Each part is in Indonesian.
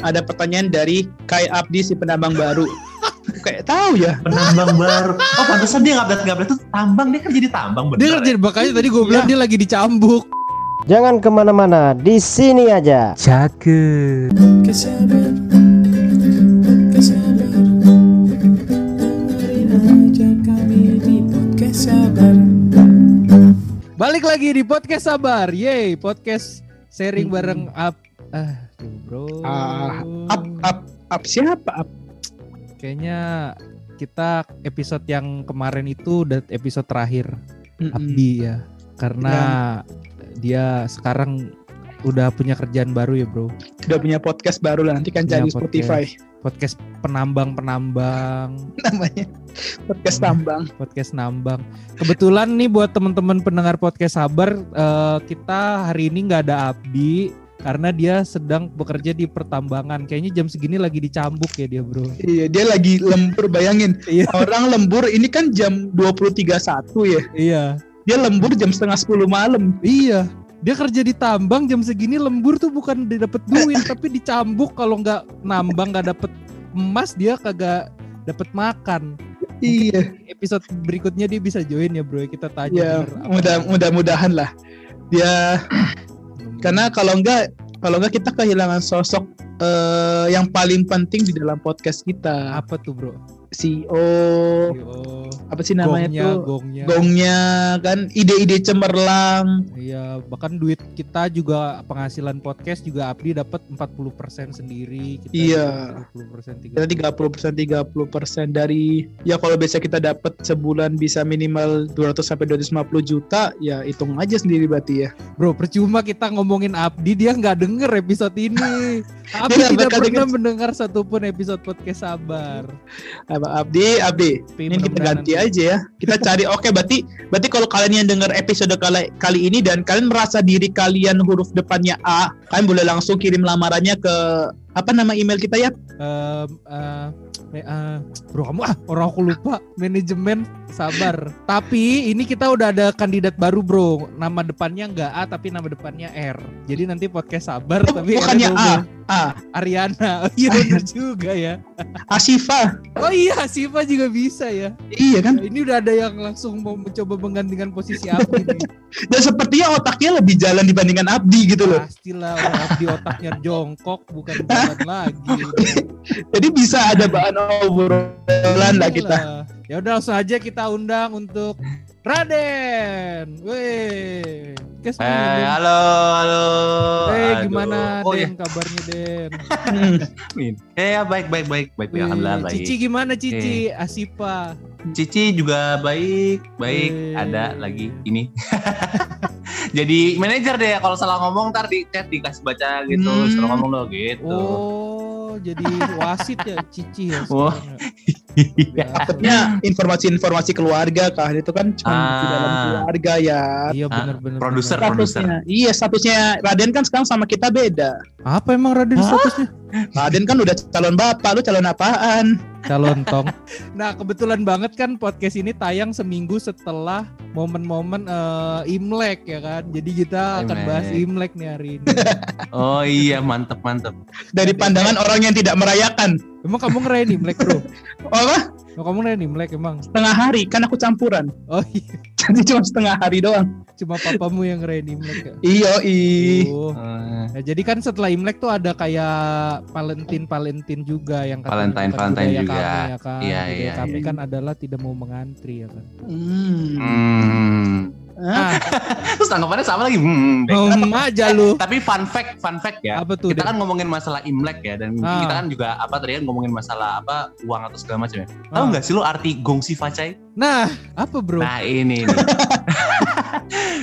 ada pertanyaan dari Kai Abdi si penambang baru. Kayak tahu ya. Penambang baru. Oh, pantesan dia ngablet-ngablet tuh tambang. Dia kan jadi tambang bener. Dia kerja makanya tadi gue bilang dia lagi dicambuk. Jangan ke mana-mana, di sini aja. Cakep. Kesabar, kesabar Dengerin aja kami di podcast sabar Balik lagi di podcast sabar. Yeay, podcast sharing bareng up. Ah, tuh, bro. Ah, up up up siapa? Up? Kayaknya kita episode yang kemarin itu udah episode terakhir Mm-mm. Abdi ya. Karena dia sekarang udah punya kerjaan baru ya, Bro. Udah punya podcast baru lah nanti kan Punya cari Spotify Podcast penambang-penambang, namanya. Podcast Hmm. tambang. podcast nambang. Kebetulan nih buat teman-teman pendengar podcast sabar, eh, kita hari ini nggak ada Abdi karena dia sedang bekerja di pertambangan. Kayaknya jam segini lagi dicambuk ya dia, Bro. Iya, dia lagi lembur bayangin. Iya. Orang lembur ini kan jam 20.31 ya. Iya. Dia lembur jam setengah 10 malam. Iya. Dia kerja di tambang jam segini lembur tuh bukan dapat duit tapi dicambuk kalau nggak nambang nggak dapet emas dia kagak dapet makan. Iya. Episode berikutnya dia bisa join ya bro kita tanya. Ya, mudah mudah-mudahan lah. Dia karena kalau enggak kalau enggak kita kehilangan sosok eh, yang paling penting di dalam podcast kita. apa tuh bro? CEO Oh, apa sih namanya gongnya, tuh? gongnya. Gongnya kan ide-ide cemerlang. Iya, bahkan duit kita juga penghasilan podcast juga Abdi dapat 40% sendiri, kita Iya. 30% Kita 30% 30% dari ya kalau biasa kita dapat sebulan bisa minimal 200 sampai 250 juta, ya hitung aja sendiri berarti ya. Bro, percuma kita ngomongin Abdi, dia nggak denger episode ini. Abdi nggak tidak pernah denger. mendengar satupun episode podcast sabar. Apa Abdi, Abdi. Tapi Ini kita ganti nanti- aja ya. Kita cari oke berarti berarti kalau kalian yang dengar episode kali, kali ini dan kalian merasa diri kalian huruf depannya A, kalian boleh langsung kirim lamarannya ke apa nama email kita ya? Em, eh, eh, bro kamu ah orang aku lupa manajemen sabar. Tapi ini kita udah ada kandidat baru bro. Nama depannya nggak A tapi nama depannya R. Jadi nanti podcast sabar Oh, tapi bukannya A. A. Ariana. Oh, iya bener juga ya. Asifa. Oh iya Siva juga bisa ya. Iya kan? Ini udah ada yang langsung mau mencoba menggantikan posisi Abdi nih. Dan sepertinya otaknya lebih jalan dibandingkan Abdi gitu loh. Pastilah Abdi otaknya jongkok bukan jalan lagi. Jadi bisa ada bahan obrolan lah kita. Iyalah. Ya udah langsung aja kita undang untuk Raden. Weh. Kes Eh, halo, halo. Eh Aduh. gimana Oh, Den kabarnya Den? Eh, ya baik, baik, baik, baik. Weh, Alhamdulillah baik. Cici gimana Cici? Asipa. Cici juga baik, baik. Eh. Ada lagi ini. Jadi manajer deh kalau salah ngomong ntar di chat dikasih baca gitu, Hmm. suruh ngomong lo gitu. Oh, jadi wasit ya Cici ya. Ya? Iya. Takutnya informasi-informasi keluarga kah itu kan cuma di dalam Ah. keluarga ya. Iya Ah, benar-benar. produser, benar. produser. Statusnya. Iya, statusnya Raden kan sekarang sama kita beda. Apa emang Raden Hah? statusnya? Raden kan udah calon bapak, lu calon apaan? Calon tong. Nah kebetulan banget kan podcast ini tayang seminggu setelah momen-momen eh, Imlek ya kan. Jadi kita akan Imlek. bahas Imlek nih hari ini. Oh iya, mantep, mantep. Dari pandangan orang yang tidak merayakan. emang kamu ngerayain Imlek bro? Oh, apa? Oh, kamu ngerayain Imlek emang? Setengah hari, kan aku campuran. Oh iya, Jadi cuma setengah hari doang. cuma papamu yang ngerayain Imlek ya? Iyo, i. Oh. Eh, Nah, jadi kan setelah Imlek tuh ada kayak Valentine Valentine juga yang katanya Valentine, Valentine juga. Kami, ya kan. Iya, Budaya iya, kami iya. kan adalah tidak mau mengantri ya kan. Hmm. Hmm. Hah? Terus tanggapannya sama lagi. Hmm. ngomong aja lu. Tapi fun fact, fun fact ya. Apa tuh? kita Den? kan ngomongin masalah Imlek ya dan Ah. kita kan juga apa tadi kan ngomongin masalah apa uang atau segala macam ya. Tahu Ah. nggak sih lo arti gongsi facai? Nah, apa bro? Nah ini.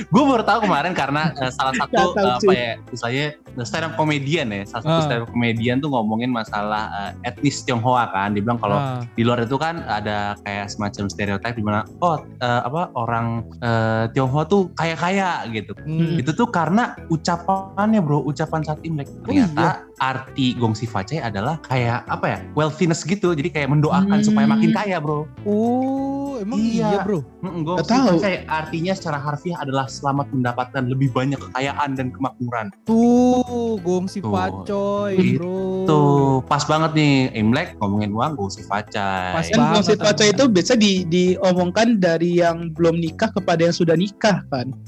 gue baru tahu kemarin karena eh, salah satu tahu, eh, apa ya misalnya stand up comedian ya salah satu Ah. stand up comedian tuh ngomongin masalah eh, etnis Tionghoa kan dia bilang kalau Ah. di luar itu kan ada kayak semacam stereotip di mana oh eh, apa orang eh, Tionghoa tuh kaya kaya gitu Hmm. itu tuh karena ucapannya bro ucapan saat imlek Oh, ternyata arti gongsi facai adalah kayak apa ya wealthiness gitu jadi kayak mendoakan Hmm. supaya makin kaya bro Oh, emang iya, Iya. bro. Mm, Nggak gongsi tahu. facai artinya secara harfiah adalah selamat mendapatkan lebih banyak kekayaan dan kemakmuran. Tuh, gongsi Tuh, pacoy, gitu. bro. Tuh, pas banget nih Imlek ngomongin uang gue si Facai. Pas Kan banget, gongsi emang. itu biasa di diomongkan dari yang belum nikah kepada yang sudah nikah kan.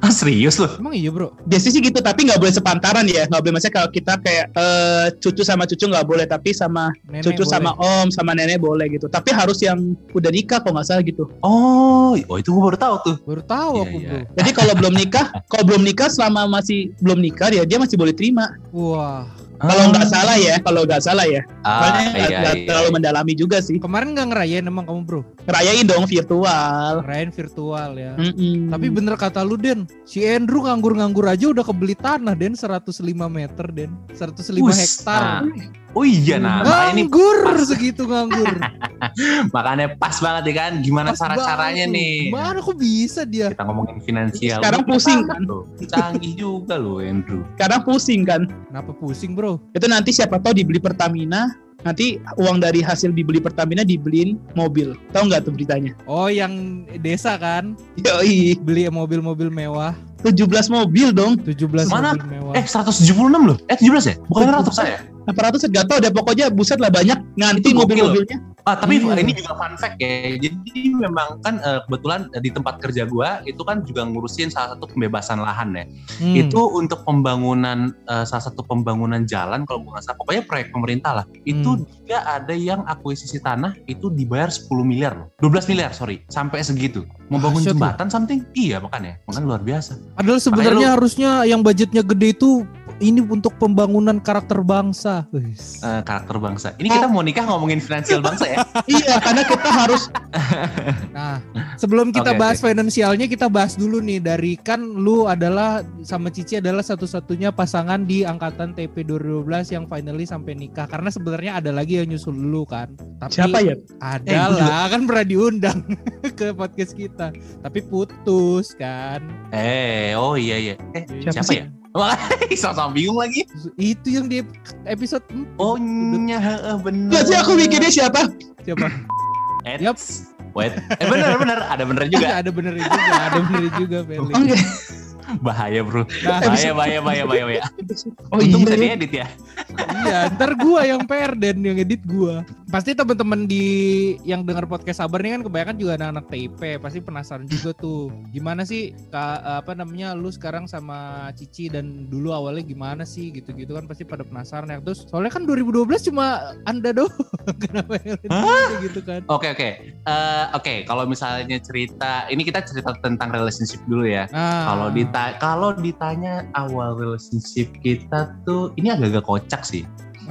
Ah, serius loh? Emang iya, bro? Biasanya sih gitu, tapi nggak boleh sepantaran ya. Nggak boleh maksudnya kalau kita kayak eh, cucu sama cucu nggak boleh, tapi sama Nenek cucu boleh. sama om sama nenek boleh gitu. Tapi harus yang udah nikah kok nggak salah gitu. Oh, oh itu gue baru tahu tuh. Baru tahu Iya, aku, iya. bro. Jadi kalau belum nikah, kalau belum nikah selama masih belum nikah ya dia masih boleh terima. Wah, Kalau nggak salah ya, kalau nggak salah ya. ah, Soalnya nggak iya, nggak iya. terlalu mendalami juga sih. kemarin nggak ngerayain emang kamu, bro? Rayain dong virtual. Ngerayain virtual ya. Mm-mm. Tapi bener kata lu Den, si Andrew nganggur-nganggur aja udah kebeli tanah Den 105 meter Den, 105 Us, hektar. nah. Oh iya nah, makanya ini nganggur pas. segitu nganggur. makanya pas banget ya kan gimana cara-caranya nih. Mana kok bisa dia? Kita ngomongin finansial. Sekarang pusing, kan? tuh. Canggih juga lu Andrew. Sekarang pusing kan. Kenapa pusing bro? Itu nanti siapa tahu dibeli Pertamina, nanti uang dari hasil dibeli Pertamina dibeliin mobil. Tahu nggak tuh beritanya? Oh yang desa kan Yoi, beli mobil-mobil mewah, 17 mobil dong. 17 Mana? mobil mewah. Eh 176 loh. Eh 17 ya? Bukan 100 saya. 800 nggak tahu deh pokoknya buset lah banyak nganti mobil-mobilnya. Ah, tapi Iya. ini juga fun fact ya. Jadi memang kan eh, kebetulan eh, di tempat kerja gua itu kan juga ngurusin salah satu pembebasan lahan ya. Hmm. Itu untuk pembangunan eh, salah satu pembangunan jalan kalau gua nggak salah. Pokoknya proyek pemerintah lah. Itu Hmm. juga ada yang akuisisi tanah itu dibayar 10 miliar loh. 12 miliar sorry. Sampai segitu. Mau bangun Dahsyat loh. jembatan something? Iya makanya. Makanya luar biasa. Padahal sebenarnya harusnya yang budgetnya gede itu ini untuk pembangunan karakter bangsa. Eh, karakter bangsa. Ini kita mau nikah ngomongin finansial bangsa ya. iya, karena kita harus Nah, sebelum kita Oke, bahas finansialnya kita bahas dulu nih dari kan lu adalah sama Cici adalah satu-satunya pasangan di angkatan TP 2012 yang finally sampai nikah karena sebenarnya ada lagi yang nyusul dulu kan. Tapi siapa ya? Ada Eh, kan pernah diundang ke podcast kita. Tapi putus kan. Eh, oh iya iya. Eh, Siapa siapa, sih? ya? Makanya sama bingung lagi. Itu yang di episode. Oh, nya heeh, bener. Nggak sih aku mikirnya siapa? siapa? Eits. Yup. Wait, eh bener bener, ada bener juga. ada bener juga, ada bener juga Feli. Oke. Bahaya bro, Nah, bahaya bahaya bahaya bahaya. bahaya. Oh Untung bisa iya. diedit ya. Iya, ntar gua yang PR dan yang edit gua. Pasti teman-teman di yang dengar podcast sabar nih kan kebanyakan juga anak-anak TIP, pasti penasaran juga tuh. Gimana sih ka, apa namanya lu sekarang sama Cici dan dulu awalnya gimana sih gitu-gitu kan pasti pada penasaran ya. Terus soalnya kan 2012 cuma Anda doang. Kenapa yang gitu, kan. Oke oke, Eh, oke. Kalau misalnya cerita, ini kita cerita tentang relationship dulu ya. Nah, Kalau dita kalau ditanya awal relationship kita tuh, ini agak-agak kocak sih.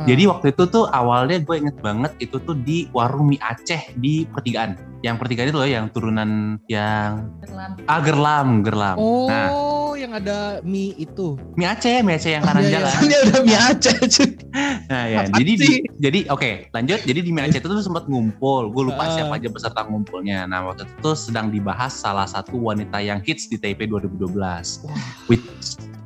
Jadi waktu itu tuh awalnya gue inget banget itu tuh di warung mie Aceh di pertigaan. Yang pertigaan itu loh yang turunan yang ah gerlam gerlam. Oh, Nah yang ada mie itu. mie Aceh mie Aceh yang kanan Iya, iya. jalan. Ini udah mie Aceh cuy. Nah ya, jadi di, jadi oke lanjut. Jadi di Aceh itu tuh sempat ngumpul. Gue lupa Ah. siapa aja peserta ngumpulnya. Nah waktu itu tuh sedang dibahas salah satu wanita yang hits di TIP 2012. Which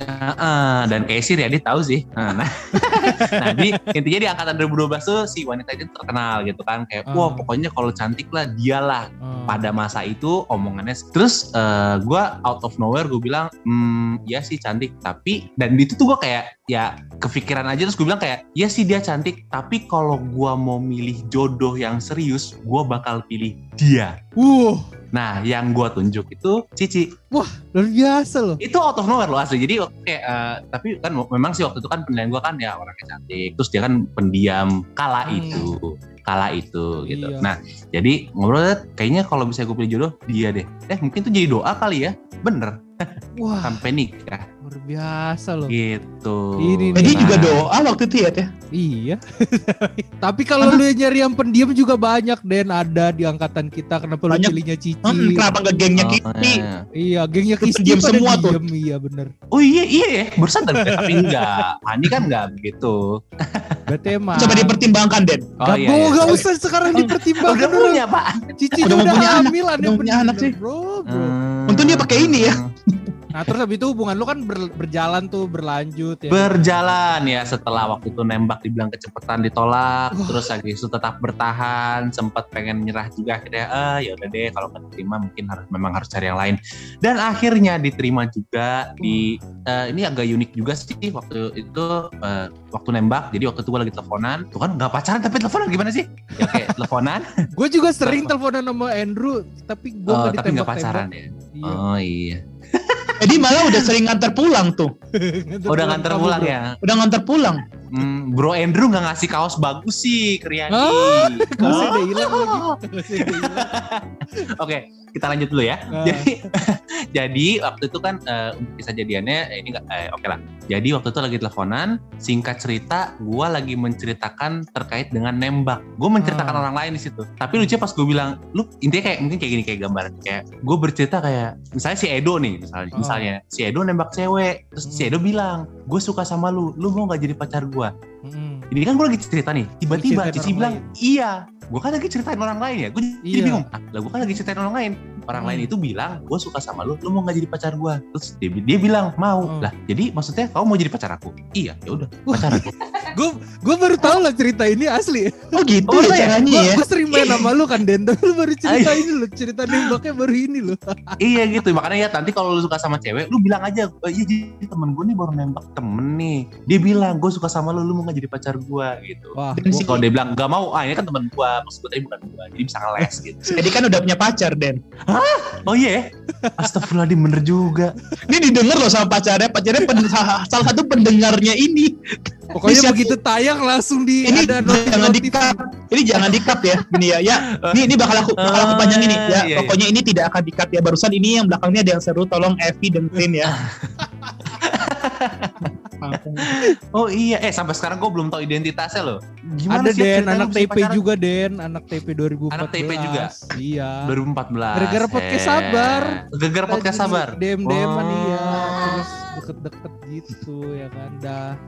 Ah, ah, dan kayak sih Riyadi tahu sih. Nah, nah, nah, di, intinya di angkatan 2012 tuh si wanita itu terkenal gitu kan. Kayak, Ah. wah pokoknya kalau cantik lah dialah. Hmm. Pada masa itu omongannya. Terus eh, gue out of nowhere gue bilang, hmm, ya sih cantik. Tapi, dan itu tuh gue kayak, ya kepikiran aja terus gue bilang kayak, ya sih dia cantik. Tapi kalau gue mau milih jodoh yang serius, gue bakal pilih dia. Wuh, Nah, yang gue tunjuk itu Cici luar biasa loh. itu out of nowhere loh asli jadi kayak eh, tapi kan memang sih waktu itu kan penilaian gue kan ya orangnya cantik terus dia kan pendiam kala Hmm. itu kala itu gitu Iya. nah jadi ngobrol kayaknya kalau bisa gue pilih jodoh dia deh eh mungkin tuh jadi doa kali ya bener Wah, sampai nikah luar biasa loh. gitu Ini. Jadi Nah, juga doa waktu itu ya teh. Iya. Tapi kalau lu nyari yang pendiam juga banyak Den ada di angkatan kita. Kenapa lu Banyak. pilihnya Cici? Hmm, kenapa nggak gengnya oh, eh. Iya, gengnya Lu pendiam pada semua tuh. diem, Iya bener. oh iya iya ya barusan tapi tapi enggak Ani kan enggak begitu Berarti emang. Coba dipertimbangkan Den. oh Gak, iya, iya. gak usah sekarang dipertimbangkan udah punya pak Cici Udah udah, punya anak. hamil aneh Udah punya anak sih. Bro, bro. Hmm. Untung dia pakai ini ya. Nah terus habis itu hubungan lu kan ber- berjalan tuh berlanjut ya. Berjalan ya setelah waktu itu nembak dibilang kecepatan ditolak, Wah. terus lagi itu tetap bertahan, sempat pengen nyerah juga akhirnya ah ya udah deh kalau nggak diterima mungkin harus memang harus cari yang lain. Dan akhirnya diterima juga di eh, ini agak unik juga sih waktu itu eh, waktu nembak. Jadi waktu itu gue lagi teleponan, tuh kan nggak pacaran tapi teleponan gimana sih? Ya kayak teleponan, Gue juga sering teleponan sama Andrew tapi gue oh, nggak tapi nggak pacaran ya. Iya. Oh iya. Jadi malah udah sering nganter pulang tuh. Udah nganter pulang bro. ya. Udah nganter pulang. Hmm, Bro Andrew nggak ngasih kaos bagus sih ke Riani. Kaosnya Oh. udah hilang lagi. Kaosnya udah hilang. Oke, kita lanjut dulu ya. Nah. Jadi, jadi waktu itu kan untuk kisah jadiannya eh, ini nggak, eh, oke lah. Jadi waktu itu lagi teleponan, singkat cerita, gue lagi menceritakan terkait dengan nembak. Gue menceritakan Ah. orang lain di situ. Tapi lucunya pas gue bilang, lu intinya kayak mungkin kayak gini kayak gambaran kayak gue bercerita kayak misalnya si Edo nih misalnya, Ah. misalnya si Edo nembak cewek, terus si Hmm. Edo bilang, gue suka sama lu, lu mau nggak jadi pacar gue? Mm-mm. Ini kan gue lagi cerita nih, tiba-tiba Cici bilang, lain. iya. Gue kan lagi ceritain orang lain ya, gue jadi Iya. bingung. Ah, lah gue kan lagi ceritain orang lain. Orang Hmm. lain itu bilang, gue suka sama lu, lu mau gak jadi pacar gue? Terus dia, dia bilang, mau. Hmm. Lah, jadi maksudnya kamu mau jadi pacar aku? Iya, ya udah, Wah. pacaran. Gue gue baru tahu lah cerita ini asli. Oh gitu Oh, ya caranya ya. gue sering main sama lu kan tapi lu baru cerita Ay. ini lo, cerita nembaknya baru ini lo. iya gitu, makanya ya nanti kalau lu suka sama cewek, lu bilang aja, "Eh, iya jadi temen gue nih baru nembak temen nih. Dia bilang, gue suka sama lu, lu mau gak jadi pacar gue? Gitu. Wah, Dan gua- si- Kalau dia bilang gak mau, ah ini kan temen gue, maksud gue tapi bukan gue, jadi bisa ngeles gitu. Jadi kan udah punya pacar Den. Oh iya, Astagfirullahaladzim bener juga. Ini didengar loh sama pacarnya. Pacarnya pen- salah satu pendengarnya ini. pokoknya Siap. begitu tayang langsung di Ini ada jangan di cut. Ini jangan di cut ya. Gini ya. Ya, ini ini bakal aku bakal aku panjangin nih ya. Iya, iya. Pokoknya ini tidak akan di cut ya. Barusan ini yang belakangnya ada yang seru. Tolong Evi dengerin ya. Oh iya, eh sampai sekarang gue belum tahu identitasnya loh. Gimana Ada sih Den, anak TP pacaran? juga Den, anak TP 2014. Anak TP juga? Iya. 2014. Gara-gara podcast eh. sabar. Gara-gara podcast sabar. Dem deman Oh. iya, deket-deket gitu ya kan. Dah.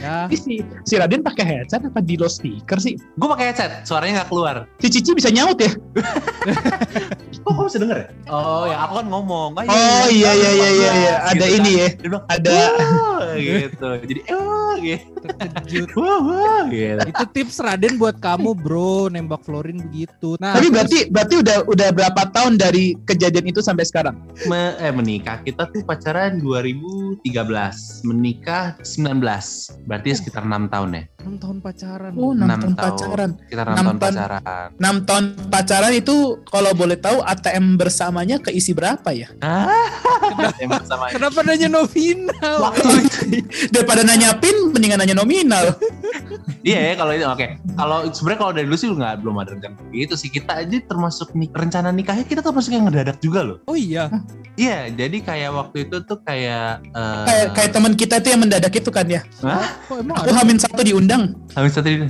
Ya. Si, si Raden pakai headset apa di low speaker sih? Gue pakai headset, suaranya nggak keluar. Si Cici bisa nyaut ya? Kok kamu bisa denger ya? Oh ya, aku kan ngomong. Ah, Oh iya iya iya iya. iya. Ada Gitu ini kan. ya. Dia bilang, Ada gitu. Jadi, oh, gitu. Terkejut. Wah, wah, gitu. Itu tips Raden buat kamu bro, nembak Florin begitu. Nah, Tapi terus- berarti berarti udah udah berapa tahun dari kejadian itu sampai sekarang? Me- eh menikah kita tuh pacaran 2013, menikah 19. Berarti sekitar enam tahun ya. 6 tahun pacaran. Oh, Enam 6 tahun tahun. pacaran. Sekitar Enam enam tahun tahun. pacaran. 6 tahun pacaran itu kalau boleh tahu ATM bersamanya keisi berapa ya? Yang bersama Kenapa nanya nominal? Waktu daripada nanya pin mendingan nanya nominal. Iya ya kalau itu oke. Kalau sebenarnya kalau dari dulu sih nggak belum ada rencana begitu sih. Kita aja termasuk nik rencana nikahnya kita termasuk yang ngedadak juga loh. Oh iya. Iya, jadi kayak waktu itu tuh kayak eh, kayak kayak teman kita itu yang mendadak itu kan ya. Hah? Kok emang Aku ada? hamin satu diundang. Habis satu ini.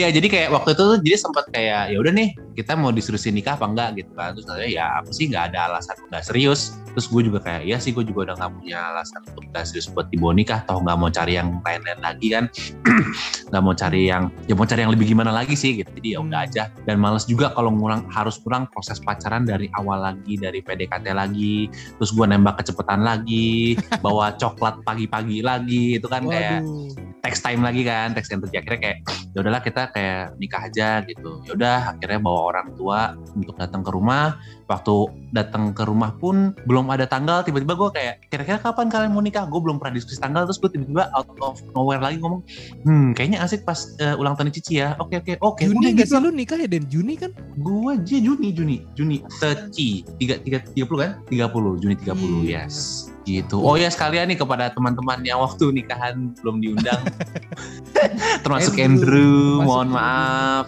Ya jadi kayak waktu itu tuh jadi sempat kayak ya udah nih kita mau disurusin nikah apa enggak? Gitu kan. Terus katanya ya aku sih nggak ada alasan nggak serius. Terus gue juga kayak ya sih gue juga udah nggak punya alasan untuk nggak serius buat dibawa nikah toh nggak mau cari yang lain-lain lagi kan? Nggak mau cari yang ya mau cari yang lebih gimana lagi sih gitu. Jadi ya udah Hmm. aja. Dan males juga kalau ngurang harus kurang proses pacaran dari awal lagi dari PDKT lagi. Terus gue nembak kecepatan lagi bawa coklat pagi-pagi lagi itu kan kayak Waduh. text time lagi kan text energy akhirnya kayak ya udahlah kita kayak nikah aja gitu. Ya udah akhirnya bawa orang tua untuk datang ke rumah. Waktu datang ke rumah pun belum ada tanggal tiba-tiba gue kayak kira-kira kapan kalian mau nikah? Gue belum pernah diskusi tanggal terus gue tiba-tiba out of nowhere lagi ngomong hmm kayaknya asik pas eh, ulang tahun Cici ya. Oke oke oke Juni gak gitu sih lu nikah ya Den? Juni kan? gue aja Juni Juni Juni Teci tiga tiga tiga puluh kan? Tiga puluh Juni tiga puluh Iya. yes gitu. Oh ya sekalian nih kepada teman-teman yang waktu nikahan belum diundang. Termasuk Andrew, Andrew, masuk mohon Andrew. maaf.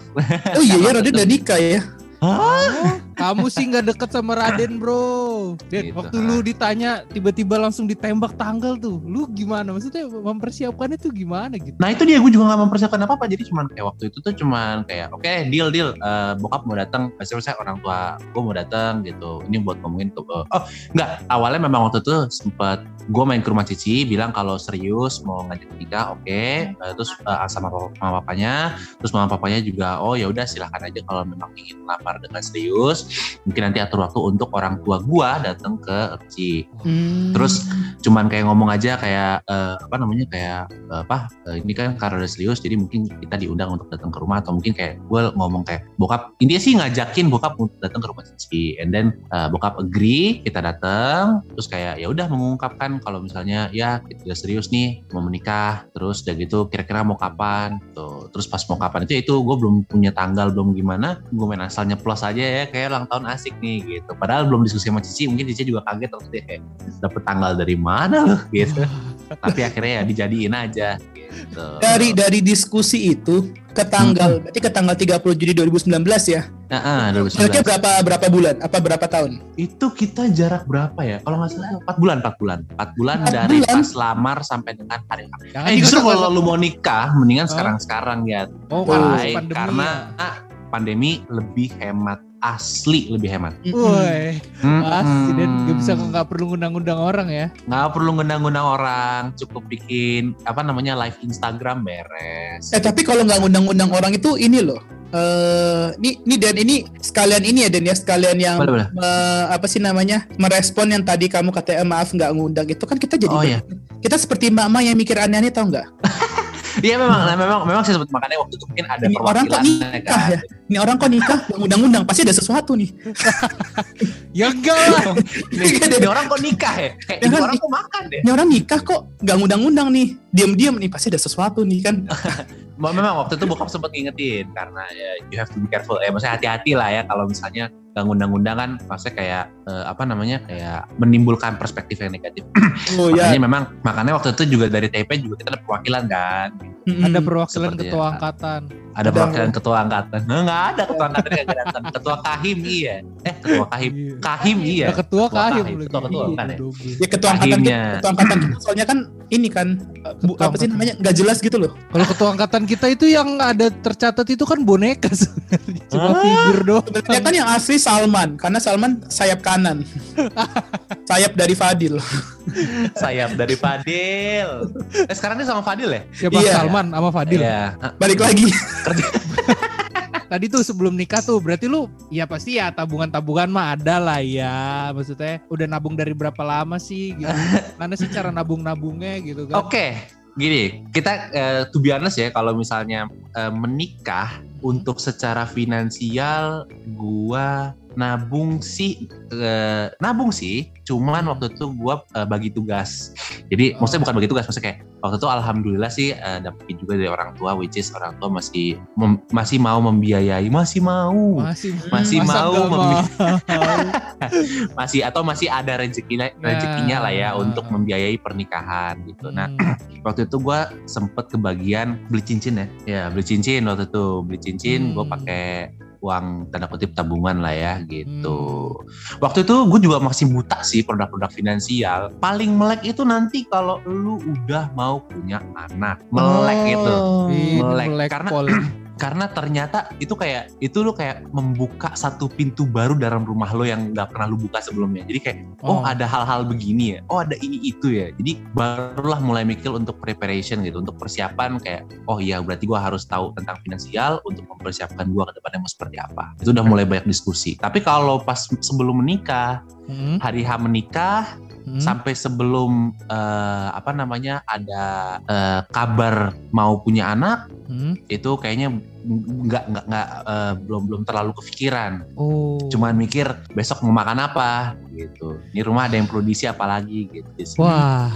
Oh iya ya Raden udah nikah ya. Oh, kamu sih nggak deket sama Raden bro. Den, Gitu. waktu lu ditanya tiba-tiba langsung ditembak tanggal tuh, lu gimana? Maksudnya mempersiapkannya tuh gimana gitu? nah itu dia gue juga gak mempersiapkan apa apa jadi cuman kayak waktu itu tuh cuman kayak oke deal deal. Eh, bokap mau datang pasti saya orang tua gue mau datang gitu. Ini buat ngomongin ke oh enggak awalnya memang waktu itu sempet gue main ke rumah Cici bilang kalau serius mau ngajak nikah oke. Eh, terus eh, sama mama papanya. Terus mama papanya juga oh ya udah silahkan aja kalau memang ingin melamar dengan serius mungkin nanti atur waktu untuk orang tua gua datang ke Erci. Hmm. Terus cuman kayak ngomong aja kayak eh, apa namanya kayak eh, apa eh, ini kan karena serius jadi mungkin kita diundang untuk datang ke rumah atau mungkin kayak gue ngomong kayak bokap intinya sih ngajakin bokap untuk datang ke rumah Cici and then eh, bokap agree kita datang terus kayak ya udah mengungkapkan kalau misalnya ya kita serius nih mau menikah terus udah gitu kira-kira mau kapan tuh terus pas mau kapan itu itu gue belum punya tanggal belum gimana gue main asal nyeplos aja ya kayak ulang tahun asik nih gitu padahal belum diskusi sama Cici mungkin Cici juga kaget waktu dia kayak dapet tanggal dari mana loh gitu tapi akhirnya ya dijadiin aja gitu dari dari diskusi itu ke tanggal berarti ke tanggal 30 Juni 2019 ya. Nah, ah, 2019. Kira-kira berapa berapa bulan? Apa berapa tahun? itu kita jarak berapa ya kalau nggak salah 4 bulan 4 bulan 4 bulan Empat dari bulan? pas lamar sampai dengan hari H. Eh justru kalau lu mau nikah mendingan Hah? sekarang sekarang ya Oh, Why? pandemi karena ya. pandemi lebih hemat asli lebih hemat Woi, Hmm, pasti dan gak bisa nggak perlu ngundang-undang orang ya. nggak perlu ngundang-ngundang orang cukup bikin apa namanya live Instagram beres Eh tapi kalau nggak ngundang-undang orang itu ini loh. Eh, ini ini dan ini sekalian ini ya dan ya sekalian yang boleh boleh me- apa sih namanya merespon yang tadi kamu kata eh, maaf nggak ngundang itu kan kita jadi Oh, iya. kita seperti mbak-mbak yang mikir aneh-aneh tau nggak? Iya memang, nah, memang, memang sih sebut makanya waktu itu mungkin ada Ini orang kok perwakilan nikah ya? Ini orang kok nikah nggak ngundang-undang pasti ada sesuatu nih. Ya enggak lah. Ini, orang kok nikah ya? Kayak Ya ini orang kok makan deh. Ini orang nikah kok nggak ngundang-undang nih. Diam-diam nih pasti ada sesuatu nih kan. Memang waktu itu bokap sempat ngingetin karena ya you have to be careful. Ya maksudnya hati-hati lah ya kalau misalnya nggak ngundang-undang kan maksudnya kayak eh, apa namanya kayak menimbulkan perspektif yang negatif. Oh ya. Makanya memang makanya waktu itu juga dari TP juga kita ada perwakilan kan. Mm-mm. Ada perwakilan Seperti ketua ya. angkatan. Ada Ada. perwakilan ketua angkatan. Nah, nggak ada ketua angkatan yang nggak datang. Ketua Kahim iya. Eh ketua Kahim. Iya. Kahim iya. Ada ketua Ketua kahim kahim, lagi. ketua-ketua kan ya? Double. Ya ketua angkatan kita, Kahimnya. ketua angkatan kita soalnya kan ini kan bu, Ketua apa sih namanya nggak jelas gitu loh. Kalau ketua angkatan kita itu yang ada tercatat itu kan boneka sebenarnya. Cuma Ah. figur doang. Sebenarnya kan yang asli Salman karena Salman sayap kanan. sayap dari Fadil. Sayap dari Fadil. Eh sekarang dia sama Fadil ya? Siapa Iya. Salman sama Fadil. Iya. Balik lagi. Tadi tuh sebelum nikah tuh berarti lu ya pasti ya tabungan-tabungan mah ada lah ya. Maksudnya udah nabung dari berapa lama sih gitu. Mana sih cara nabung-nabungnya gitu kan. Oke, gini, kita eh, to be honest ya, kalau misalnya eh, menikah untuk secara finansial, gua nabung sih, eh, nabung sih, cuman waktu itu gua eh, bagi tugas. Jadi Oh. maksudnya bukan bagi tugas, maksudnya kayak waktu itu alhamdulillah sih eh, dapet juga dari orang tua, which is orang tua masih mem- masih mau membiayai, masih mau, Masih masih mau, masih atau masih ada rezekinya rezekinya lah ya Nah. untuk membiayai pernikahan gitu. Nah Hmm. waktu itu gue sempet kebagian beli cincin ya ya beli cincin waktu itu beli cincin gue Hmm. pakai uang tanda kutip tabungan lah ya gitu Hmm. waktu itu gue juga masih buta sih produk-produk finansial paling melek itu nanti kalau lu udah mau punya anak melek itu Ini Melek. melek Karena-. Karena ternyata itu kayak itu lu kayak membuka satu pintu baru dalam rumah lo yang nggak pernah lu buka sebelumnya. Jadi kayak oh, Oh. ada hal-hal begini ya. Oh ada ini itu ya. Jadi barulah mulai mikir untuk preparation gitu untuk persiapan kayak oh iya berarti gua harus tahu tentang finansial untuk mempersiapkan gua ke depannya mau seperti apa. Itu udah mulai banyak diskusi. Tapi kalau pas sebelum menikah Hmm. hari H menikah Hmm. sampai sebelum eh, apa namanya ada eh, kabar mau punya anak Hmm. itu kayaknya nggak nggak nggak eh, belum belum terlalu kepikiran Oh. cuman mikir besok mau makan apa gitu ini rumah ada yang perlu diisi apa lagi gitu Wah.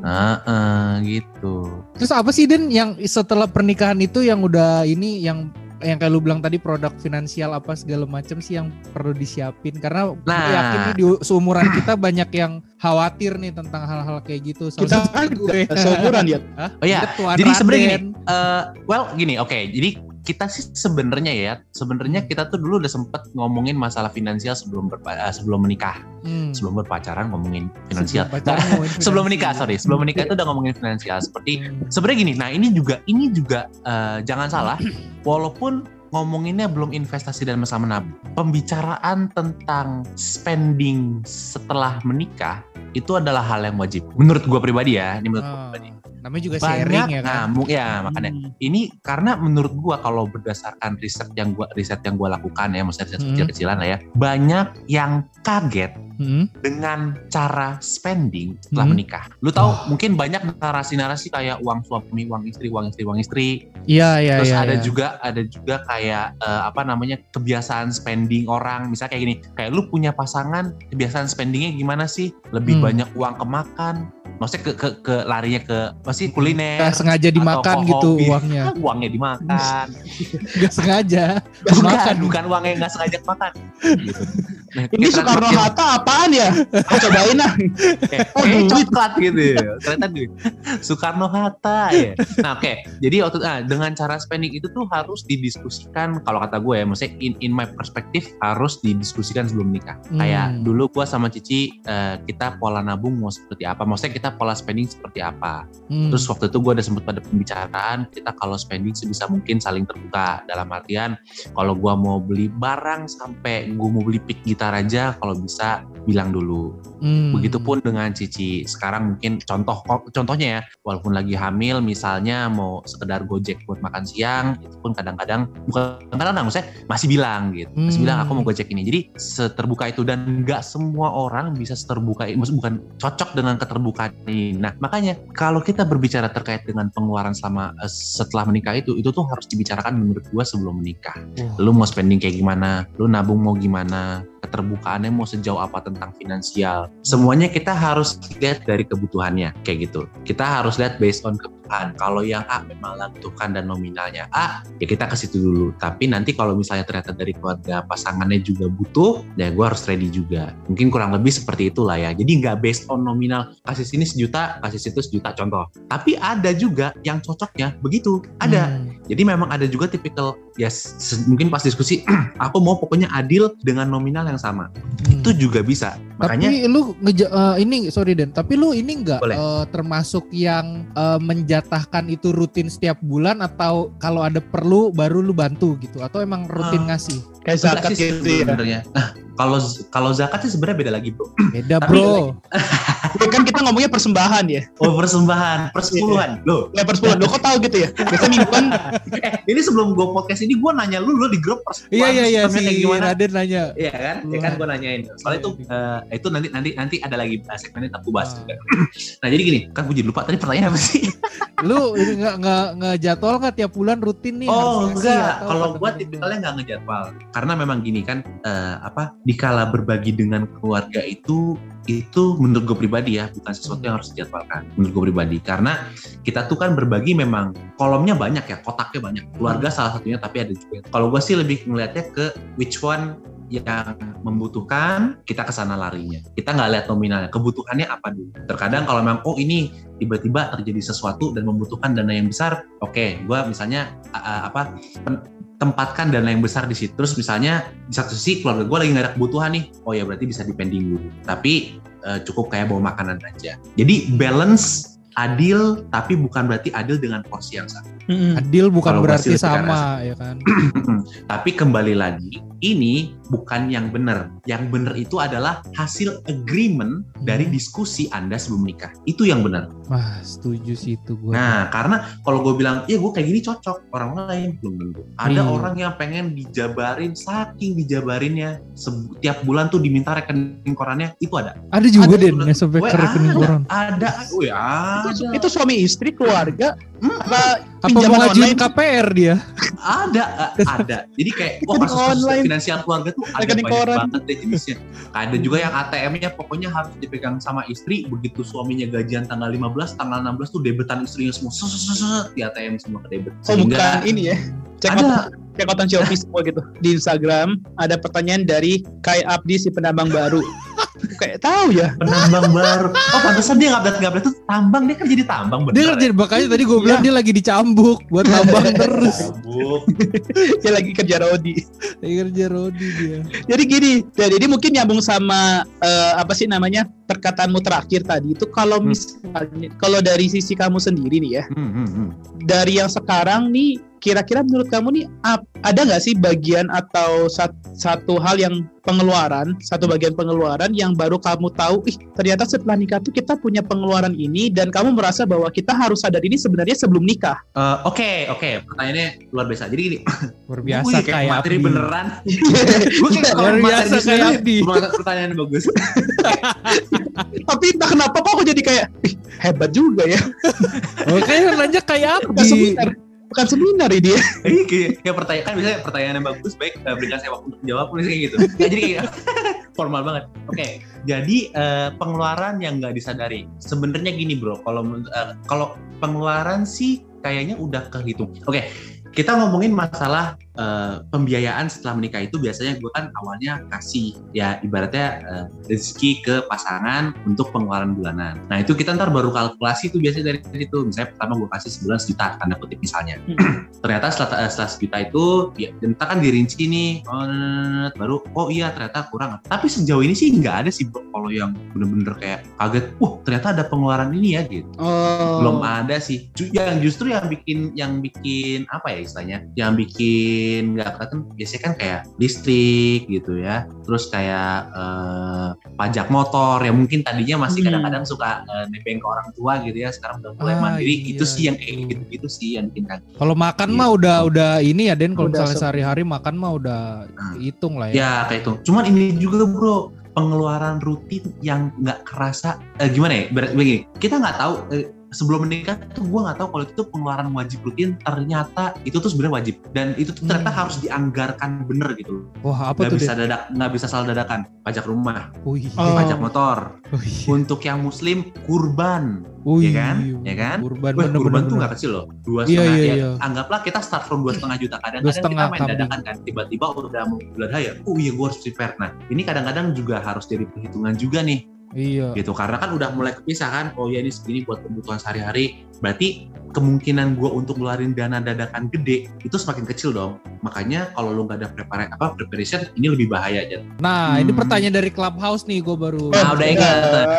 Heeh, gitu Terus apa sih Den yang setelah pernikahan itu yang udah ini yang yang kayak lu bilang tadi produk finansial apa segala macam sih yang perlu disiapin karena gue Nah. yakin nih di seumuran kita banyak yang khawatir nih tentang hal-hal kayak gitu. Salah Kita kan gue. seumuran ya. Hah? Oh iya, jadi sebenarnya gini eh, well gini oke jadi kita sih sebenarnya ya sebenarnya kita tuh dulu udah sempet ngomongin masalah finansial sebelum berpa- eh, sebelum menikah. Hmm. sebelum berpacaran ngomongin finansial. Sebelum pacaran Nah, ngomongin sebelum menikah sorry. Sebelum menikah itu udah ngomongin finansial. Seperti Hmm. sebenarnya gini nah ini juga ini juga eh, jangan salah walaupun ngomonginnya belum investasi dan masa menabung pembicaraan tentang spending setelah menikah itu adalah hal yang wajib. Menurut gua pribadi ya ini menurut gua Ah. pribadi namanya juga sharing banyak ya kan. ngamuk ya makanya Hmm. ini karena menurut gua kalau berdasarkan riset yang gua riset yang gua lakukan ya maksudnya riset Hmm. kecil-kecilan lah ya banyak yang kaget Hmm. dengan cara spending setelah Hmm. menikah. Lu tahu Oh. mungkin banyak narasi-narasi kayak uang suami, uang istri, uang istri, uang istri. Iya iya Terus iya. ada iya. juga ada juga kayak eh, apa namanya kebiasaan spending orang. Misalnya kayak gini, kayak lu punya pasangan, kebiasaan spendingnya gimana sih? Lebih Hmm. banyak uang ke makan, maksudnya ke ke, ke larinya ke masih kuliner. Nggak sengaja dimakan gitu hobi. uangnya. Uangnya dimakan. Nggak sengaja. bukan, Makan. bukan uangnya nggak sengaja makan. Gitu. Nah, Ini Soekarno Hatta apaan ya? Aku cobain ah. kayak, Oh, duit. coklat gitu ya. Ternyata duit. Soekarno Hatta ya. Nah oke, jadi waktu ah, dengan cara spending itu tuh harus didiskusikan kalau kata gue ya, maksudnya in, in my perspective harus didiskusikan sebelum nikah. Hmm. Kayak dulu gue sama Cici eh, kita pola nabung mau seperti apa, maksudnya kita pola spending seperti apa. Hmm. Terus waktu itu gue ada sempat pada pembicaraan kita kalau spending sebisa mungkin saling terbuka dalam artian kalau gue mau beli barang sampai gue mau beli pick gitar aja kalau bisa bilang dulu. Hmm. Begitupun dengan Cici. Sekarang mungkin contoh contohnya ya, walaupun lagi hamil misalnya mau sekedar gojek buat makan siang, itu pun kadang-kadang bukan kadang-kadang maksudnya masih bilang gitu. Masih Hmm. bilang aku mau gojek ini. Jadi seterbuka itu dan nggak semua orang bisa seterbuka maksud bukan cocok dengan keterbukaan ini. Nah, makanya kalau kita berbicara terkait dengan pengeluaran selama eh, setelah menikah itu, itu tuh harus dibicarakan menurut gua sebelum menikah. Wah. Lu mau spending kayak gimana? Lu nabung mau gimana? Keterbukaannya mau sejauh apa tentang finansial? Semuanya kita harus lihat dari kebutuhannya kayak gitu. Kita harus lihat based on kebutuhan. Kalau yang A memang butuhkan dan nominalnya A, ya kita ke situ dulu. Tapi nanti kalau misalnya ternyata dari keluarga pasangannya juga butuh, ya gue harus ready juga. Mungkin kurang lebih seperti itulah ya. Jadi nggak based on nominal kasih sini sejuta, kasih situ sejuta contoh. Tapi ada juga yang cocoknya begitu. Ada. Hmm. Jadi memang ada juga tipikal ya se- mungkin pas diskusi aku mau pokoknya adil dengan nominal yang sama. Hmm. Itu juga bisa. Makanya Tapi lu ngeja eh, ini sorry Den, tapi lu ini enggak Boleh. termasuk yang eh, menjatahkan itu rutin setiap bulan atau kalau ada perlu baru lu bantu gitu atau emang rutin Ah. ngasih? Kayak zakat gitu ya. sebenarnya. Nah, kalau kalau zakat sih sebenarnya beda lagi, Bro. Beda, Tapi Bro. Ya kan kita ngomongnya persembahan ya. Oh, persembahan, persepuluhan. Loh, Ya persepuluhan. Lo kok tahu gitu ya? Biasanya mingguan eh ini sebelum gue podcast ini gue nanya lu lu di grup persepuluhan Iya iya iya sistemnya si gimana? Raden nanya. Iya kan? Ya kan gue nanyain. Soalnya itu eh, itu nanti nanti nanti ada lagi segmennya gue bahas Ah. juga. nah, jadi gini, kan gue jadi lupa tadi pertanyaan apa sih? Lu ini nggak nggak nggak jadwal nggak tiap bulan rutin nih? Oh enggak, kalau temen tipikalnya nggak ngejadwal. Karena memang gini kan, eh, apa dikala berbagi dengan keluarga itu itu menurut gue pribadi ya bukan sesuatu yang harus dijadwalkan menurut gue pribadi. Karena kita tuh kan berbagi memang kolomnya banyak ya kotaknya banyak keluarga salah satunya tapi ada juga. Kalau gue sih lebih ngelihatnya ke which one yang membutuhkan kita ke sana larinya. Kita nggak lihat nominalnya kebutuhannya apa dulu. Terkadang kalau memang oh ini tiba-tiba terjadi sesuatu dan membutuhkan dana yang besar oke gue misalnya a- apa pen- tempatkan dana yang besar di situ. Terus misalnya di satu sisi keluarga gue lagi nggak ada kebutuhan nih. Oh ya berarti bisa dipending dulu. Tapi eh, cukup kayak bawa makanan aja. Jadi balance adil tapi bukan berarti adil dengan porsi yang sama Adil bukan Kalau berarti sama ya kan? tapi kembali lagi ini bukan yang benar. Yang benar itu adalah hasil agreement dari Hmm. diskusi Anda sebelum nikah. Itu yang benar. Wah setuju sih itu gue. Nah, karena kalau gue bilang, ya gue kayak gini cocok, orang lain belum tentu. Ada Hmm. orang yang pengen dijabarin, saking dijabarinnya, setiap bulan tuh diminta rekening korannya, itu ada. ada juga ada Den sampai rekening ada, koran. Ada, oh ya itu, ada. itu suami istri keluarga Hmm, apa Apa pinjaman mau ngajuin online? KPR dia? ada, ada. Jadi kayak, wah Rekening kasus online. finansial keluarga tuh ada Rekening banyak koran. banget deh jenisnya. Ada juga yang ATM-nya pokoknya harus dipegang sama istri, begitu suaminya gajian tanggal 15, tanggal 16 tuh debetan istrinya semua, set, set, set, set, di ATM semua ke debet. Oh bukan ini ya. Cek ada cek out Shopee semua gitu. Di Instagram ada pertanyaan dari Kai Abdi si penambang baru. Kayak tahu ya. penambang baru. Oh, pantesan dia ngablet ngablet tuh tambang dia kan jadi tambang bener. Dia kerja makanya tadi gue bilang dia lagi dicambuk buat tambang terus. Dia lagi kerja Rodi. Lagi kerja Rodi dia. Jadi gini, ya, jadi mungkin nyambung sama eh, apa sih namanya perkataanmu terakhir tadi itu kalau Hmm. misalnya kalau dari sisi kamu sendiri nih ya, Hmm, hmm, hmm. dari yang sekarang nih kira-kira menurut kamu nih ada nggak sih bagian atau sat- satu hal yang pengeluaran satu bagian pengeluaran yang baru kamu tahu ih ternyata setelah nikah tuh kita punya pengeluaran ini dan kamu merasa bahwa kita harus sadar ini sebenarnya sebelum nikah Eh, Oke, oke. Pertanyaannya luar biasa. Jadi gini, Luar biasa kayak materi Abdi. Beneran. gue kayak Luar kalau biasa kayak cuma Pertanyaan bagus. tapi entah kenapa kok aku jadi kayak hebat juga ya Oke, nanya kayak Abdi. seminar bukan seminar ini ya kayak, kayak pertanyaan kan biasanya pertanyaan yang bagus, baik eh, berikan saya waktu untuk menjawab, misalnya kayak gitu. Ya, jadi kayak formal banget. Oke, jadi eh, pengeluaran yang nggak disadari. Sebenarnya gini bro, kalau eh, kalau pengeluaran sih kayaknya udah kehitung. Oke, kita ngomongin masalah eh, pembiayaan setelah menikah itu biasanya gue kan awalnya kasih ya ibaratnya eh, rezeki ke pasangan untuk pengeluaran bulanan. Nah itu kita ntar baru kalkulasi tuh biasanya dari situ. Misalnya pertama gue kasih sebulan sejuta tanda kutip misalnya. ternyata setelah, eh, setelah sejuta itu ya kita kan dirinci nih. Oh, nah, nah, nah, baru oh iya ternyata kurang. Tapi sejauh ini sih nggak ada sih kalau yang bener-bener kayak kaget wah ternyata ada pengeluaran ini ya gitu. Oh. Belum ada sih. Yang justru yang bikin yang bikin apa ya istilahnya? Yang bikin nggak kelihatan biasanya kan kayak listrik gitu ya terus kayak eh, pajak motor yang mungkin tadinya masih Hmm. kadang-kadang suka eh, nebeng ke orang tua gitu ya sekarang udah mulai Ah, mandiri iya, itu sih yang kayak itu. gitu-gitu sih yang bikin kaget Kalau makan Iya. mah udah udah ini ya Den kalau misalnya se- sehari-hari makan mah udah Nah. hitung lah ya. Ya kayak itu. Cuman ini juga bro pengeluaran rutin yang nggak kerasa eh, gimana ya? Ber- begini, kita nggak tahu eh, sebelum menikah tuh gue nggak tahu kalau itu tuh pengeluaran wajib rutin ternyata itu tuh sebenarnya wajib dan itu tuh ternyata Hmm. harus dianggarkan bener gitu. Wah, apa Nggak tuh bisa Den? dadak nggak bisa salah dadakan pajak rumah, Wih. Oh. pajak motor. Wih. Untuk yang muslim kurban, Wih. ya kan? Ya kan? Kurban Wah, bener kurban bener. tuh nggak kecil loh, dua Iya, setengah. iya, ya. iya. Anggaplah kita start from dua setengah juta. Kadang-kadang kita main kambing. dadakan kan, tiba-tiba udah mau bulan raya. Oh iya, gue harus prepare. Nah, ini kadang-kadang juga harus jadi perhitungan juga nih, Iya. gitu. Karena kan udah mulai kepisah kan. Oh ya ini segini buat kebutuhan sehari-hari. Berarti kemungkinan gue untuk ngeluarin dana dadakan gede itu semakin kecil dong. Makanya kalau lu nggak ada prepare apa preparation, ini lebih bahaya aja. Nah, ini Hmm. pertanyaan dari Clubhouse nih gue baru. Nah, udah ingat,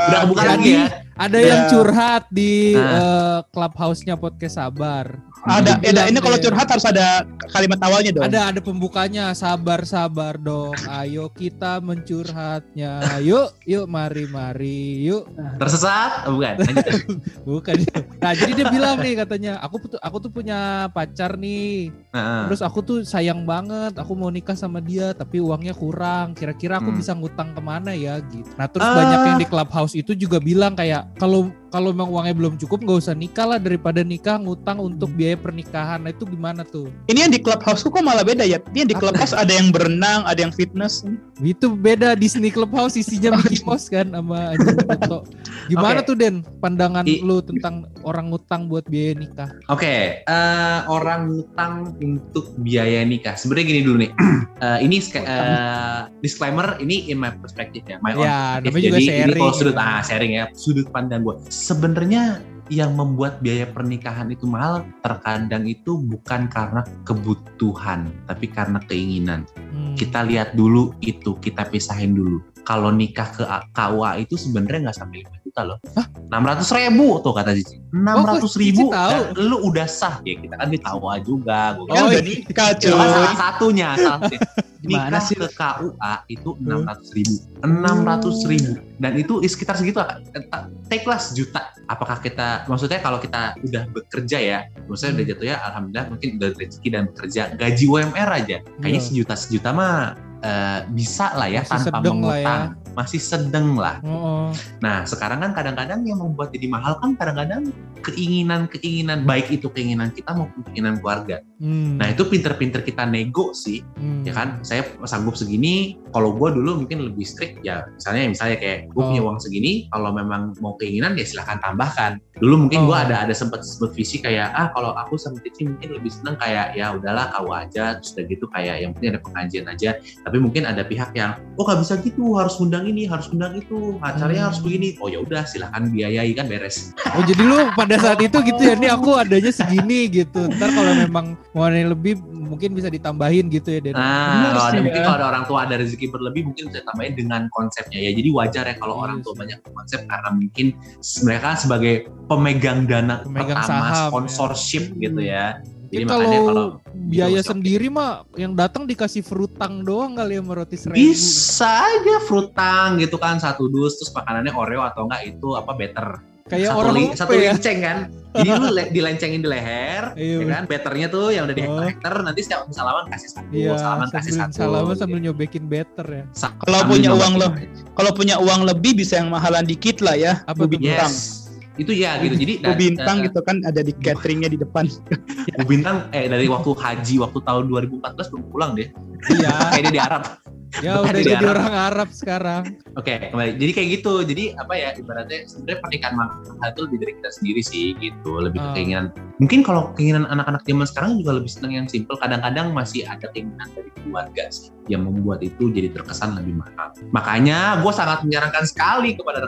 udah kebuka Jadi, lagi ya. Ada Ya. yang curhat di Nah. eh, Clubhouse-nya podcast Sabar. Ada ada ini kalau curhat harus ada kalimat awalnya dong Ada ada pembukanya sabar sabar dong. Ayo kita mencurhatnya. Yuk yuk mari mari yuk. Tersesat? Oh, bukan. Bukan. Nah jadi dia bilang nih katanya aku aku tuh punya pacar nih. Nah, Terus aku tuh sayang banget. Aku mau nikah sama dia tapi uangnya kurang. Kira-kira aku Hmm. bisa ngutang ke mana ya gitu. Nah terus Ah. banyak yang di clubhouse itu juga bilang kayak kalau kalau memang uangnya belum cukup nggak usah nikah lah daripada nikah ngutang untuk biaya pernikahan. Nah itu gimana tuh? ini yang di clubhouse kok malah beda ya ini yang di clubhouse ada yang berenang ada yang fitness Itu beda Disney Clubhouse isinya Mickey Mouse kan sama Toto. Gimana Oke. tuh Den pandangan I- lu tentang orang ngutang buat biaya nikah? Oke, eh, orang ngutang untuk biaya nikah. Sebenarnya gini dulu nih. Eh, ini eh, disclaimer ini in my perspective ya, my own Ya, perspective. namanya juga Jadi ini sharing. kalau sudut ah sharing ya, sudut pandang gue. Sebenarnya yang membuat biaya pernikahan itu mahal terkadang itu bukan karena kebutuhan, tapi karena keinginan. Hmm. Kita lihat dulu itu, kita pisahin dulu. Kalau nikah ke KUA itu sebenarnya nggak sampai 5 juta loh. Enam ratus ribu tuh kata Cici. Enam ratus ribu. Tahu? Dan lu udah sah ya kita kan di KUA juga. Gua kan Oh, kan cuy salah satunya, salah satunya. Gimana Nikah sih? ke KUA itu enam ratus ribu, enam ratus ribu, dan itu sekitar segitu lah. Take lah sejuta. Apakah kita, maksudnya kalau kita udah bekerja ya, maksudnya udah Hmm. jatuh ya, alhamdulillah mungkin udah rezeki dan bekerja, gaji UMR aja, kayaknya Iya. sejuta sejuta mah eh, bisa lah ya Masih tanpa sedeng lah ya. Masih sedeng lah. Oh, oh. Nah, sekarang kan kadang-kadang yang membuat jadi mahal kan kadang-kadang keinginan-keinginan baik itu keinginan kita maupun keinginan keluarga. Hmm. Nah, itu pinter-pinter kita nego sih, Hmm. ya kan? Saya sanggup segini, kalau gue dulu mungkin lebih strict ya. Misalnya misalnya kayak gue Oh. punya uang segini, kalau memang mau keinginan ya silahkan tambahkan. Dulu mungkin gue Oh. ada ada sempat sempat visi kayak ah kalau aku sama Cici mungkin lebih seneng kayak ya udahlah kau aja terus udah gitu kayak yang penting ada pengajian aja. Tapi mungkin ada pihak yang oh nggak bisa gitu harus ngundang ini harus undang itu acaranya Hmm. harus begini oh ya udah silahkan biayai kan beres Oh jadi lu pada saat itu gitu ya, nih aku adanya segini gitu. Ntar kalau memang mau ada lebih mungkin bisa ditambahin gitu ya. Den. Nah, kalau ada sih, mungkin ya. kalau ada orang tua ada rezeki berlebih mungkin bisa tambahin dengan konsepnya ya. Jadi wajar ya kalau Iya orang tua banyak konsep karena mungkin mereka sebagai pemegang dana Pemegang pertama saham, ya. sponsorship gitu ya. Mungkin Jadi kalau, makanya kalau biaya gitu, sendiri mah yang datang dikasih frutang doang kali ya sama roti seribu. bisa aja frutang gitu kan satu dus terus makanannya Oreo atau enggak itu apa better Kayak satu, orang li- satu ya. linceng kan jadi lu le- dilencengin di leher Iya, ya kan betternya tuh yang udah di Oh. hektar nanti setiap salaman kasih satu Iya, salaman kasih satu salaman gitu. sambil nyobekin better ya. Sa- Kalau punya uang lo-. Kalau punya uang lebih bisa yang mahalan dikit lah ya. Apa bintang. Yes. Itu ya gitu. Jadi Bu bintang eh, gitu kan ada di cateringnya di depan. Bu Bintang eh dari waktu haji waktu tahun 2014 belum pulang deh. Iya, Kayaknya di Arab. ya udah Di jadi Arab. orang Arab sekarang. Oke, kembali. Jadi kayak gitu. Jadi apa ya ibaratnya sebenarnya pernikahan mahal itu lebih dari kita sendiri sih gitu. Lebih ke Ah. keinginan. Mungkin kalau keinginan anak-anak zaman sekarang juga lebih seneng yang simple. Kadang-kadang masih ada keinginan dari keluarga sih yang membuat itu jadi terkesan lebih mahal. Makanya gue sangat menyarankan sekali kepada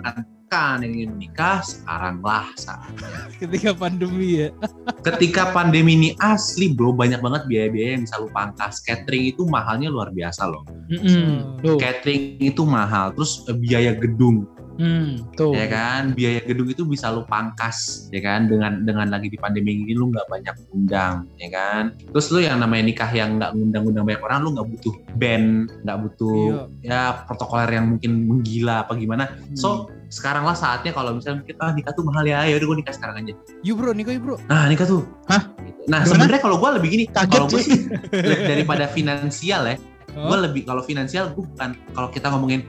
rekan-rekan yang ingin menikah sekaranglah saat Ketika pandemi ya. ketika pandemi ini asli bro banyak banget biaya-biaya yang bisa lu pangkas catering itu mahalnya luar biasa loh Mm-mm. Tuh. catering itu mahal terus eh, biaya gedung Hmm, tuh. ya kan biaya gedung itu bisa lu pangkas ya kan dengan dengan lagi di pandemi ini lu nggak banyak undang ya kan terus lu yang namanya nikah yang nggak ngundang-undang banyak orang lu nggak butuh band nggak butuh ya protokoler yang mungkin menggila apa gimana so sekarang lah saatnya kalau misalnya kita ah, nikah tuh mahal ya ya udah gue nikah sekarang aja Yuk bro, Niko yuk bro. Nah nikah tuh. Hah? Gitu. Nah sebenarnya kalau gue lebih gini, kalau gue sih. daripada finansial ya, Oh. gue lebih kalau finansial gue bukan kalau kita ngomongin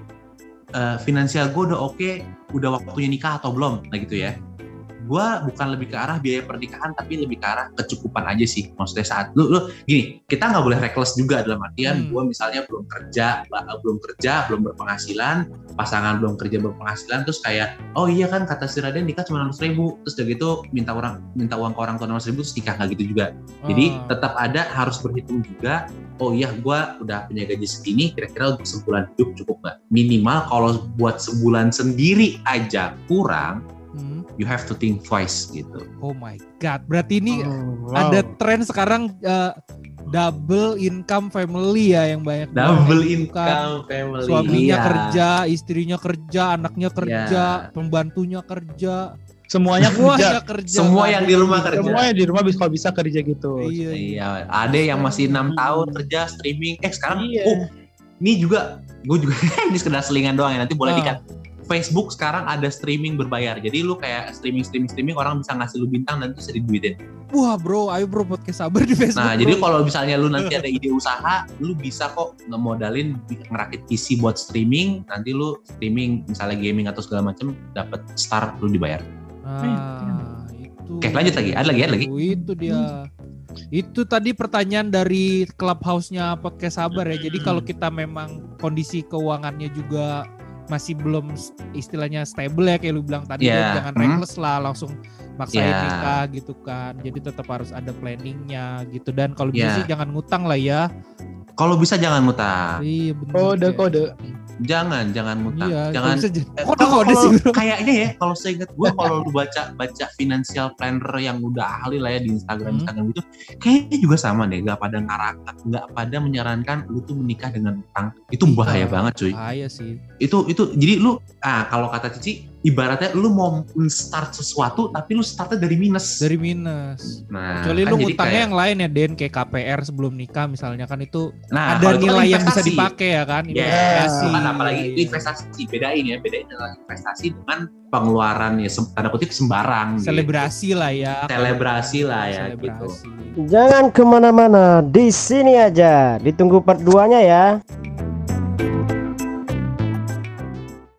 eh, finansial gue udah oke, udah waktunya nikah atau belum, nah gitu ya. Gue bukan lebih ke arah biaya pernikahan, tapi lebih ke arah kecukupan aja sih. Maksudnya saat lu, lu gini, kita nggak boleh reckless juga dalam artian Hmm. gue misalnya belum kerja, belum kerja, belum berpenghasilan, pasangan belum kerja berpenghasilan, terus kayak oh iya kan kata si Raden nikah cuma 600 ribu, terus udah gitu minta orang minta uang ke orang tua 600 ribu terus nikah nggak gitu juga. Jadi Ah. tetap ada harus berhitung juga. Oh iya, gue udah punya gaji segini, kira-kira untuk sebulan hidup cukup nggak? Minimal kalau buat sebulan sendiri aja kurang, Hmm. you have to think twice gitu. Oh my god, berarti ini Oh, wow. ada tren sekarang eh, double income family ya yang banyak Double kan. income family. Suaminya Iya. kerja, istrinya kerja, anaknya kerja, Iya. pembantunya kerja, semuanya kerja. semuanya kerja. Semua yang di rumah yang kerja. Semuanya di rumah bisa kalau bisa kerja gitu. Iya, iya. Iya, ada yang masih enam tahun kerja streaming. Eh sekarang, Iya. oh ini juga, gue juga ini sekedar selingan doang ya. Nanti boleh Ah. dikat. Facebook sekarang ada streaming berbayar. Jadi lu kayak streaming streaming streaming orang bisa ngasih lu bintang dan itu bisa diduitin. Wah bro, ayo bro podcast sabar di Facebook. Nah, bro. jadi kalau misalnya lu nanti ada ide usaha, lu bisa kok ngemodalin ngerakit PC buat streaming. Nanti lu streaming misalnya gaming atau segala macem dapat start lu dibayar. Nah, itu. Oke, lanjut lagi. Ada lagi, ada lagi. Itu dia. Itu tadi pertanyaan dari clubhouse-nya podcast sabar ya. Jadi Hmm. kalau kita memang kondisi keuangannya juga masih belum istilahnya stable ya kayak lu bilang tadi. Dan jangan Hmm. reckless lah langsung maksain Iya. nikah gitu kan. Jadi tetap harus ada planningnya gitu dan kalau bisa Iya. sih jangan ngutang lah ya. Kalau bisa jangan ngutang. Iya benar. Kode kode. Jangan, jangan ngutang. Iya, jangan Eh, kode sih. Kayaknya ya kalau saya ingat gue kalau lu baca baca financial planner yang udah ahli lah ya di Instagram Hmm. Instagram gitu, kayaknya juga sama deh, gak pada ngarakat, gak pada menyarankan lu tuh menikah dengan utang. Itu bahaya Iya. banget cuy. Bahaya sih. Itu itu jadi lu ah kalau kata Cici ibaratnya lu mau start sesuatu tapi lu startnya dari minus. Dari minus. nah, Kecuali kan lu jadi ngutangnya kayak- yang lain ya Den kayak KPR sebelum nikah misalnya kan itu nah, ada kalau itu kan nilai yang bisa dipakai ya kan Yes, investasi. kan apalagi Iya, itu investasi bedain ya, bedain adalah investasi dengan pengeluaran ya tanda kutip sembarang. gitu. selebrasi lah ya. Selebrasi lah ya gitu. Selebrasi. Jangan ke mana-mana, di sini aja. Ditunggu part 2-nya ya.